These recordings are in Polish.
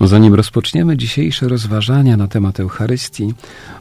Zanim rozpoczniemy dzisiejsze rozważania na temat Eucharystii,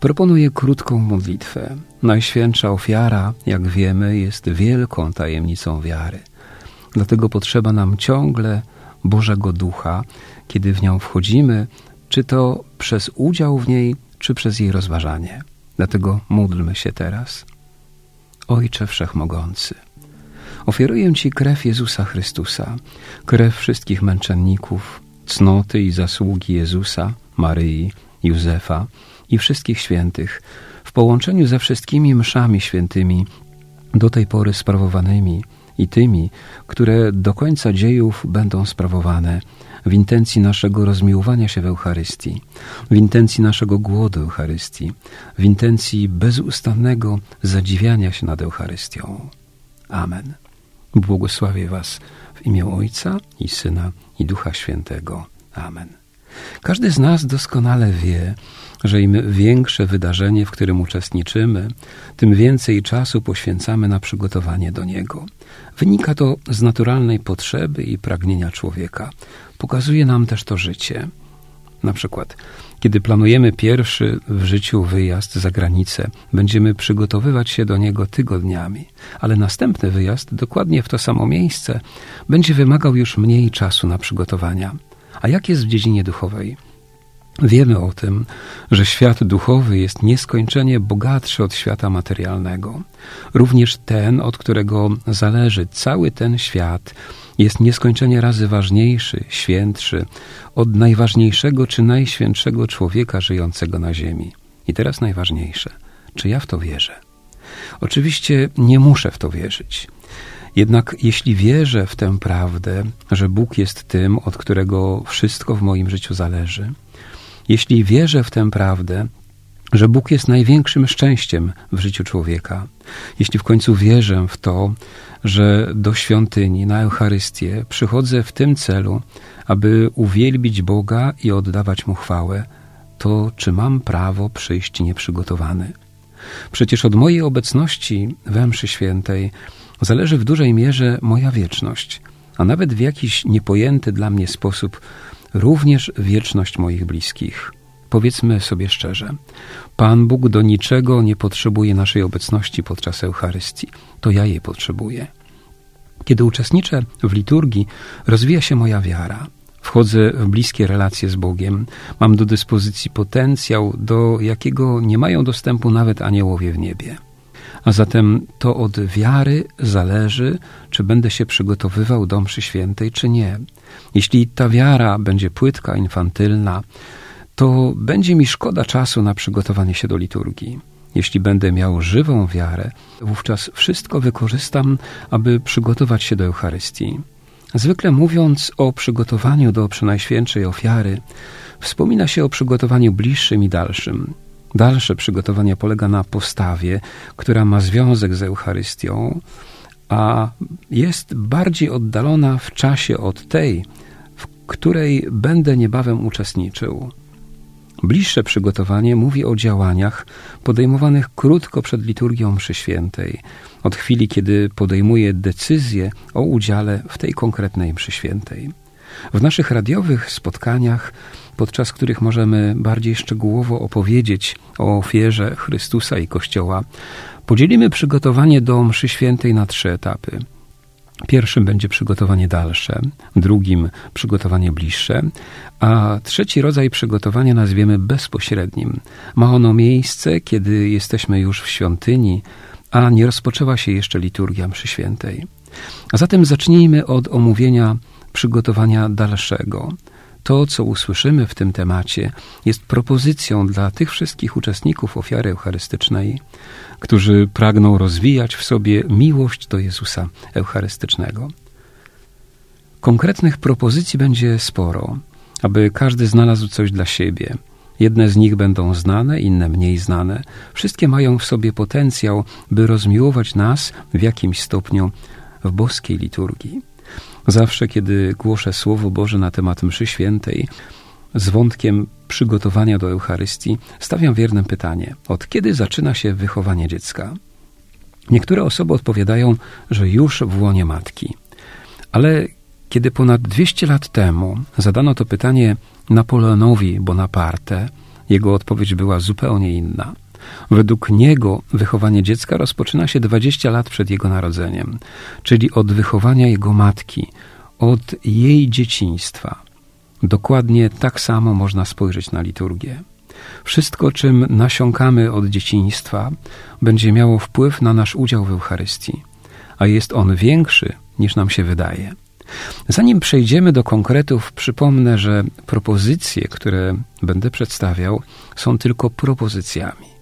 proponuję krótką modlitwę. Najświętsza ofiara, jak wiemy, jest wielką tajemnicą wiary. Dlatego potrzeba nam ciągle Bożego Ducha, kiedy w nią wchodzimy, czy to przez udział w niej, czy przez jej rozważanie. Dlatego módlmy się teraz. Ojcze Wszechmogący, ofiaruję Ci krew Jezusa Chrystusa, krew wszystkich męczenników, cnoty i zasługi Jezusa, Maryi, Józefa i wszystkich świętych w połączeniu ze wszystkimi mszami świętymi do tej pory sprawowanymi i tymi, które do końca dziejów będą sprawowane w intencji naszego rozmiłowania się w Eucharystii, w intencji naszego głodu Eucharystii, w intencji bezustannego zadziwiania się nad Eucharystią. Amen. Błogosławię Was w imię Ojca i Syna i Ducha Świętego. Amen. Każdy z nas doskonale wie, że im większe wydarzenie, w którym uczestniczymy, tym więcej czasu poświęcamy na przygotowanie do niego. Wynika to z naturalnej potrzeby i pragnienia człowieka. Pokazuje nam też to życie. Na przykład, kiedy planujemy pierwszy w życiu wyjazd za granicę, będziemy przygotowywać się do niego tygodniami, ale następny wyjazd, dokładnie w to samo miejsce, będzie wymagał już mniej czasu na przygotowania. A jak jest w dziedzinie duchowej? Wiemy o tym, że świat duchowy jest nieskończenie bogatszy od świata materialnego. Również ten, od którego zależy cały ten świat, jest nieskończenie razy ważniejszy, świętszy od najważniejszego czy najświętszego człowieka żyjącego na ziemi. I teraz najważniejsze, czy ja w to wierzę? Oczywiście nie muszę w to wierzyć. Jednak jeśli wierzę w tę prawdę, że Bóg jest tym, od którego wszystko w moim życiu zależy, jeśli wierzę w tę prawdę, że Bóg jest największym szczęściem w życiu człowieka, jeśli w końcu wierzę w to, że do świątyni, na Eucharystię przychodzę w tym celu, aby uwielbić Boga i oddawać Mu chwałę, to czy mam prawo przyjść nieprzygotowany? Przecież od mojej obecności we mszy świętej zależy w dużej mierze moja wieczność, a nawet w jakiś niepojęty dla mnie sposób również wieczność moich bliskich. Powiedzmy sobie szczerze, Pan Bóg do niczego nie potrzebuje naszej obecności podczas Eucharystii, to ja jej potrzebuję. Kiedy uczestniczę w liturgii, rozwija się moja wiara. Wchodzę w bliskie relacje z Bogiem, mam do dyspozycji potencjał, do jakiego nie mają dostępu nawet aniołowie w niebie. A zatem to od wiary zależy, czy będę się przygotowywał do mszy świętej, czy nie. Jeśli ta wiara będzie płytka, infantylna, to będzie mi szkoda czasu na przygotowanie się do liturgii. Jeśli będę miał żywą wiarę, wówczas wszystko wykorzystam, aby przygotować się do Eucharystii. Zwykle mówiąc o przygotowaniu do przynajświętszej ofiary, wspomina się o przygotowaniu bliższym i dalszym. Dalsze przygotowanie polega na postawie, która ma związek z Eucharystią, a jest bardziej oddalona w czasie od tej, w której będę niebawem uczestniczył. Bliższe przygotowanie mówi o działaniach podejmowanych krótko przed liturgią mszy świętej, od chwili, kiedy podejmuję decyzję o udziale w tej konkretnej mszy świętej. W naszych radiowych spotkaniach, podczas których możemy bardziej szczegółowo opowiedzieć o ofierze Chrystusa i Kościoła, podzielimy przygotowanie do mszy świętej na trzy etapy – Pierwszym będzie przygotowanie dalsze, drugim przygotowanie bliższe, a trzeci rodzaj przygotowania nazwiemy bezpośrednim. Ma ono miejsce, kiedy jesteśmy już w świątyni, a nie rozpoczęła się jeszcze liturgia mszy świętej. A zatem zacznijmy od omówienia przygotowania dalszego. To, co usłyszymy w tym temacie, jest propozycją dla tych wszystkich uczestników ofiary eucharystycznej, którzy pragną rozwijać w sobie miłość do Jezusa Eucharystycznego. Konkretnych propozycji będzie sporo, aby każdy znalazł coś dla siebie. Jedne z nich będą znane, inne mniej znane. Wszystkie mają w sobie potencjał, by rozmiłować nas w jakimś stopniu w boskiej liturgii. Zawsze, kiedy głoszę Słowo Boże na temat mszy świętej, z wątkiem przygotowania do Eucharystii, stawiam wierne pytanie: od kiedy zaczyna się wychowanie dziecka? Niektóre osoby odpowiadają, że już w łonie matki. Ale kiedy ponad 200 lat temu zadano to pytanie Napoleonowi Bonaparte, jego odpowiedź była zupełnie inna. Według niego wychowanie dziecka rozpoczyna się 20 lat przed jego narodzeniem, czyli od wychowania jego matki, od jej dzieciństwa. Dokładnie tak samo można spojrzeć na liturgię. Wszystko, czym nasiąkamy od dzieciństwa, będzie miało wpływ na nasz udział w Eucharystii, a jest on większy niż nam się wydaje. Zanim przejdziemy do konkretów, przypomnę, że propozycje, które będę przedstawiał, są tylko propozycjami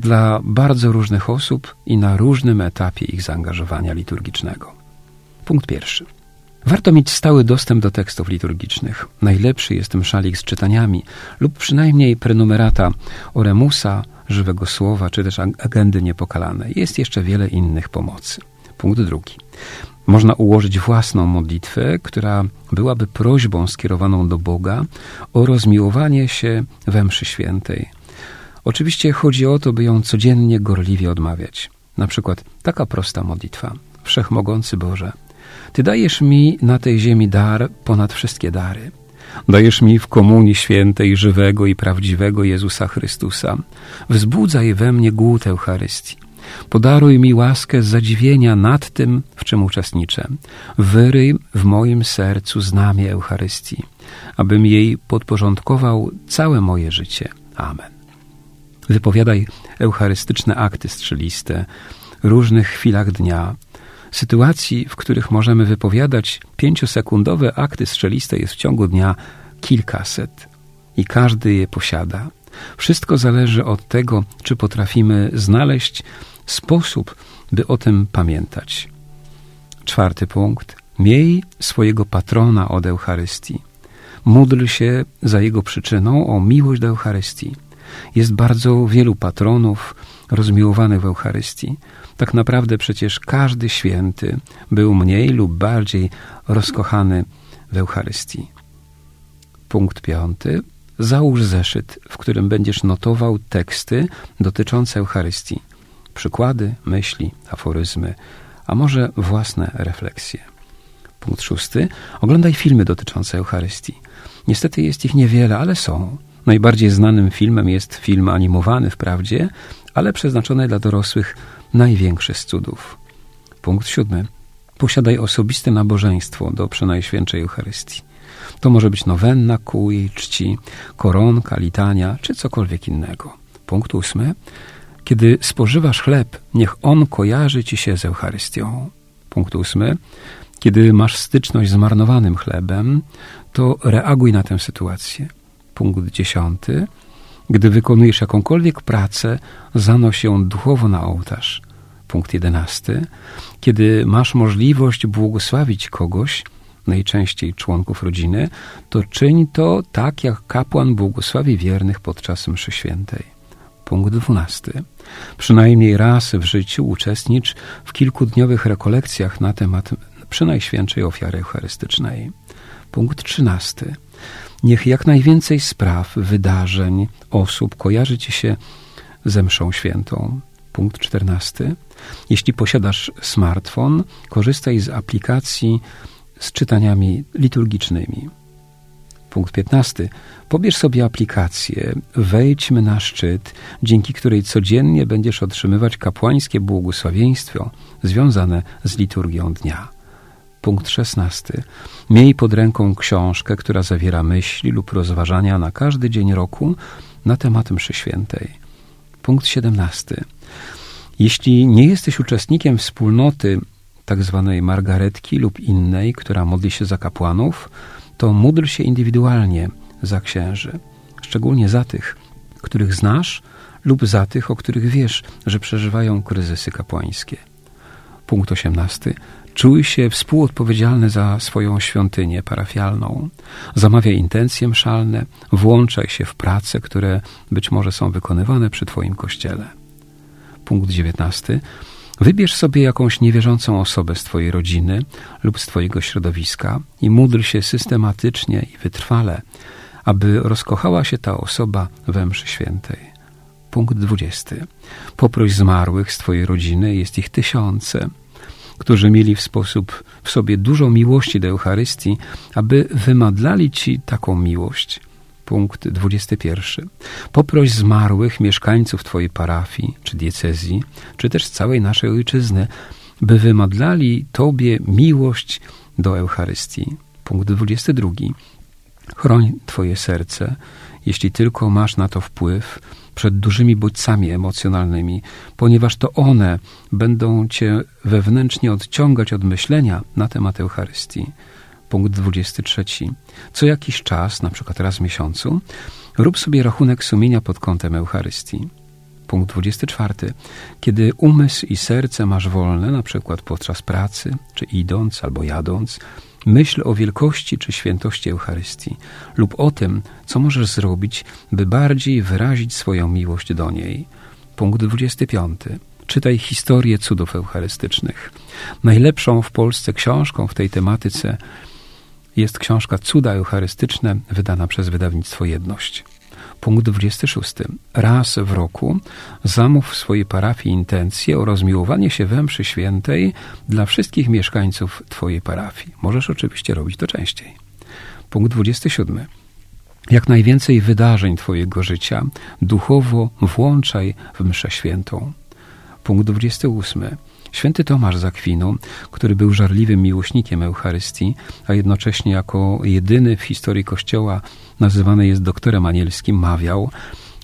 dla bardzo różnych osób i na różnym etapie ich zaangażowania liturgicznego. Punkt pierwszy. Warto mieć stały dostęp do tekstów liturgicznych. Najlepszy jest tym szalik z czytaniami lub przynajmniej prenumerata Oremusa, żywego słowa, czy też agendy niepokalanej. Jest jeszcze wiele innych pomocy. Punkt drugi. Można ułożyć własną modlitwę, która byłaby prośbą skierowaną do Boga o rozmiłowanie się we mszy świętej. Oczywiście chodzi o to, by ją codziennie gorliwie odmawiać. Na przykład taka prosta modlitwa. Wszechmogący Boże, Ty dajesz mi na tej ziemi dar ponad wszystkie dary. Dajesz mi w komunii świętej żywego i prawdziwego Jezusa Chrystusa. Wzbudzaj we mnie głód Eucharystii. Podaruj mi łaskę zadziwienia nad tym, w czym uczestniczę. Wyryj w moim sercu znamie Eucharystii, abym jej podporządkował całe moje życie. Amen. Wypowiadaj eucharystyczne akty strzeliste, różnych chwilach dnia. Sytuacji, w których możemy wypowiadać pięciosekundowe akty strzeliste jest w ciągu dnia kilkaset i każdy je posiada. Wszystko zależy od tego, czy potrafimy znaleźć sposób, by o tym pamiętać. Czwarty punkt. Miej swojego patrona od Eucharystii. Módl się za jego przyczyną o miłość do Eucharystii. Jest bardzo wielu patronów rozmiłowanych w Eucharystii. Tak naprawdę przecież każdy święty był mniej lub bardziej rozkochany w Eucharystii. Punkt piąty. Załóż zeszyt, w którym będziesz notował teksty dotyczące Eucharystii przykłady, myśli, aforyzmy, a może własne refleksje. Punkt szósty. Oglądaj filmy dotyczące Eucharystii. Niestety jest ich niewiele, ale są. Najbardziej znanym filmem jest film animowany wprawdzie, ale przeznaczony dla dorosłych największy z cudów. Punkt siódmy. Posiadaj osobiste nabożeństwo do Przenajświętszej Eucharystii. To może być nowenna ku jej czci, koronka, litania czy cokolwiek innego. Punkt ósmy. Kiedy spożywasz chleb, niech on kojarzy ci się z Eucharystią. Punkt ósmy. Kiedy masz styczność z marnowanym chlebem, to reaguj na tę sytuację. Punkt dziesiąty. Gdy wykonujesz jakąkolwiek pracę, zanoś ją duchowo na ołtarz. Punkt jedenasty. Kiedy masz możliwość błogosławić kogoś, najczęściej członków rodziny, to czyń to tak, jak kapłan błogosławi wiernych podczas mszy świętej. Punkt dwunasty. Przynajmniej raz w życiu uczestnicz w kilkudniowych rekolekcjach na temat przynajświętszej ofiary eucharystycznej. Punkt trzynasty. Niech jak najwięcej spraw, wydarzeń, osób kojarzy ci się ze mszą świętą. Punkt czternasty. Jeśli posiadasz smartfon, korzystaj z aplikacji z czytaniami liturgicznymi. Punkt 15. Pobierz sobie aplikację, wejdźmy na szczyt, dzięki której codziennie będziesz otrzymywać kapłańskie błogosławieństwo związane z liturgią dnia. Punkt 16. Miej pod ręką książkę, która zawiera myśli lub rozważania na każdy dzień roku na temat mszy świętej. Punkt 17. Jeśli nie jesteś uczestnikiem wspólnoty tak zwanej margaretki lub innej, która modli się za kapłanów, to módl się indywidualnie za księży, szczególnie za tych, których znasz lub za tych, o których wiesz, że przeżywają kryzysy kapłańskie. Punkt 18. Czuj się współodpowiedzialny za swoją świątynię parafialną. Zamawiaj intencje mszalne, włączaj się w prace, które być może są wykonywane przy Twoim kościele. Punkt 19. Wybierz sobie jakąś niewierzącą osobę z Twojej rodziny lub z Twojego środowiska i módl się systematycznie i wytrwale, aby rozkochała się ta osoba we mszy świętej. Punkt 20. Poproś zmarłych z Twojej rodziny, jest ich tysiące, którzy mieli w sposób w sobie dużo miłości do Eucharystii, aby wymadlali Ci taką miłość. Punkt 21. Poproś zmarłych mieszkańców Twojej parafii, czy diecezji, czy też całej naszej ojczyzny, by wymadlali Tobie miłość do Eucharystii. Punkt 22. Chroń Twoje serce, jeśli tylko masz na to wpływ, przed dużymi bodźcami emocjonalnymi, ponieważ to one będą cię wewnętrznie odciągać od myślenia na temat Eucharystii. Punkt 23. Co jakiś czas, na przykład raz w miesiącu, rób sobie rachunek sumienia pod kątem Eucharystii. Punkt 24. Kiedy umysł i serce masz wolne, na przykład podczas pracy, czy idąc albo jadąc, myśl o wielkości czy świętości Eucharystii lub o tym, co możesz zrobić, by bardziej wyrazić swoją miłość do niej. Punkt 25. Czytaj historię cudów eucharystycznych. Najlepszą w Polsce książką w tej tematyce jest książka Cuda Eucharystyczne, wydana przez wydawnictwo Jedność. Punkt 26. Raz w roku zamów w swojej parafii intencję o rozmiłowanie się we mszy świętej dla wszystkich mieszkańców Twojej parafii. Możesz oczywiście robić to częściej. Punkt 27. Jak najwięcej wydarzeń Twojego życia duchowo włączaj w mszę świętą. Punkt 28. Święty Tomasz z Akwinu, który był żarliwym miłośnikiem Eucharystii, a jednocześnie jako jedyny w historii Kościoła nazywany jest doktorem anielskim, mawiał,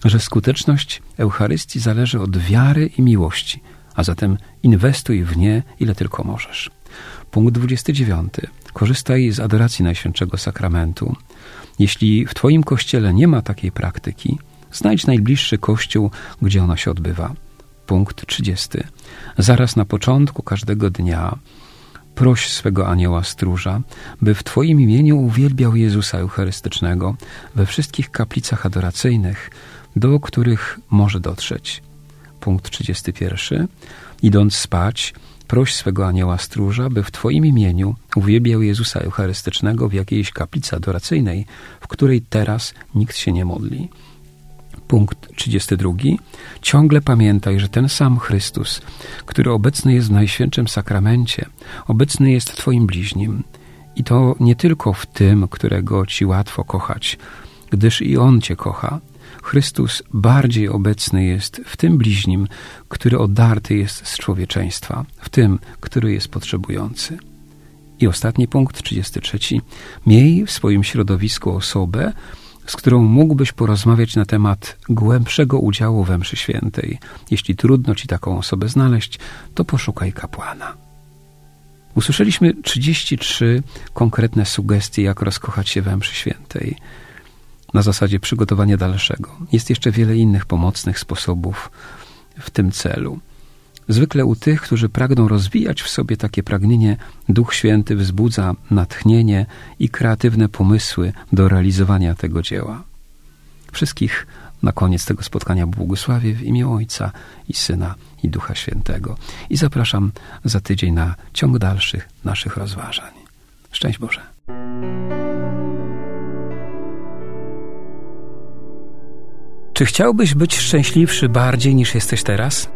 że skuteczność Eucharystii zależy od wiary i miłości, a zatem inwestuj w nie, ile tylko możesz. Punkt 29. Korzystaj z adoracji Najświętszego Sakramentu. Jeśli w Twoim kościele nie ma takiej praktyki, znajdź najbliższy kościół, gdzie ona się odbywa. Punkt 30. Zaraz na początku każdego dnia proś swego anioła stróża, by w Twoim imieniu uwielbiał Jezusa Eucharystycznego we wszystkich kaplicach adoracyjnych, do których może dotrzeć. Punkt 31. Idąc spać, proś swego anioła stróża, by w Twoim imieniu uwielbiał Jezusa Eucharystycznego w jakiejś kaplicy adoracyjnej, w której teraz nikt się nie modli. Punkt 32. Ciągle pamiętaj, że ten sam Chrystus, który obecny jest w Najświętszym Sakramencie, obecny jest Twoim bliźnim. I to nie tylko w tym, którego Ci łatwo kochać, gdyż i On Cię kocha. Chrystus bardziej obecny jest w tym bliźnim, który odarty jest z człowieczeństwa, w tym, który jest potrzebujący. I ostatni punkt, 33. Miej w swoim środowisku osobę, z którą mógłbyś porozmawiać na temat głębszego udziału we mszy świętej. Jeśli trudno ci taką osobę znaleźć, to poszukaj kapłana. Usłyszeliśmy 33 konkretne sugestie, jak rozkochać się we mszy świętej. Na zasadzie przygotowania dalszego. Jest jeszcze wiele innych pomocnych sposobów w tym celu. Zwykle u tych, którzy pragną rozwijać w sobie takie pragnienie, Duch Święty wzbudza natchnienie i kreatywne pomysły do realizowania tego dzieła. Wszystkich na koniec tego spotkania błogosławię w imię Ojca i Syna i Ducha Świętego i zapraszam za tydzień na ciąg dalszych naszych rozważań. Szczęść Boże. Czy chciałbyś być szczęśliwszy bardziej niż jesteś teraz?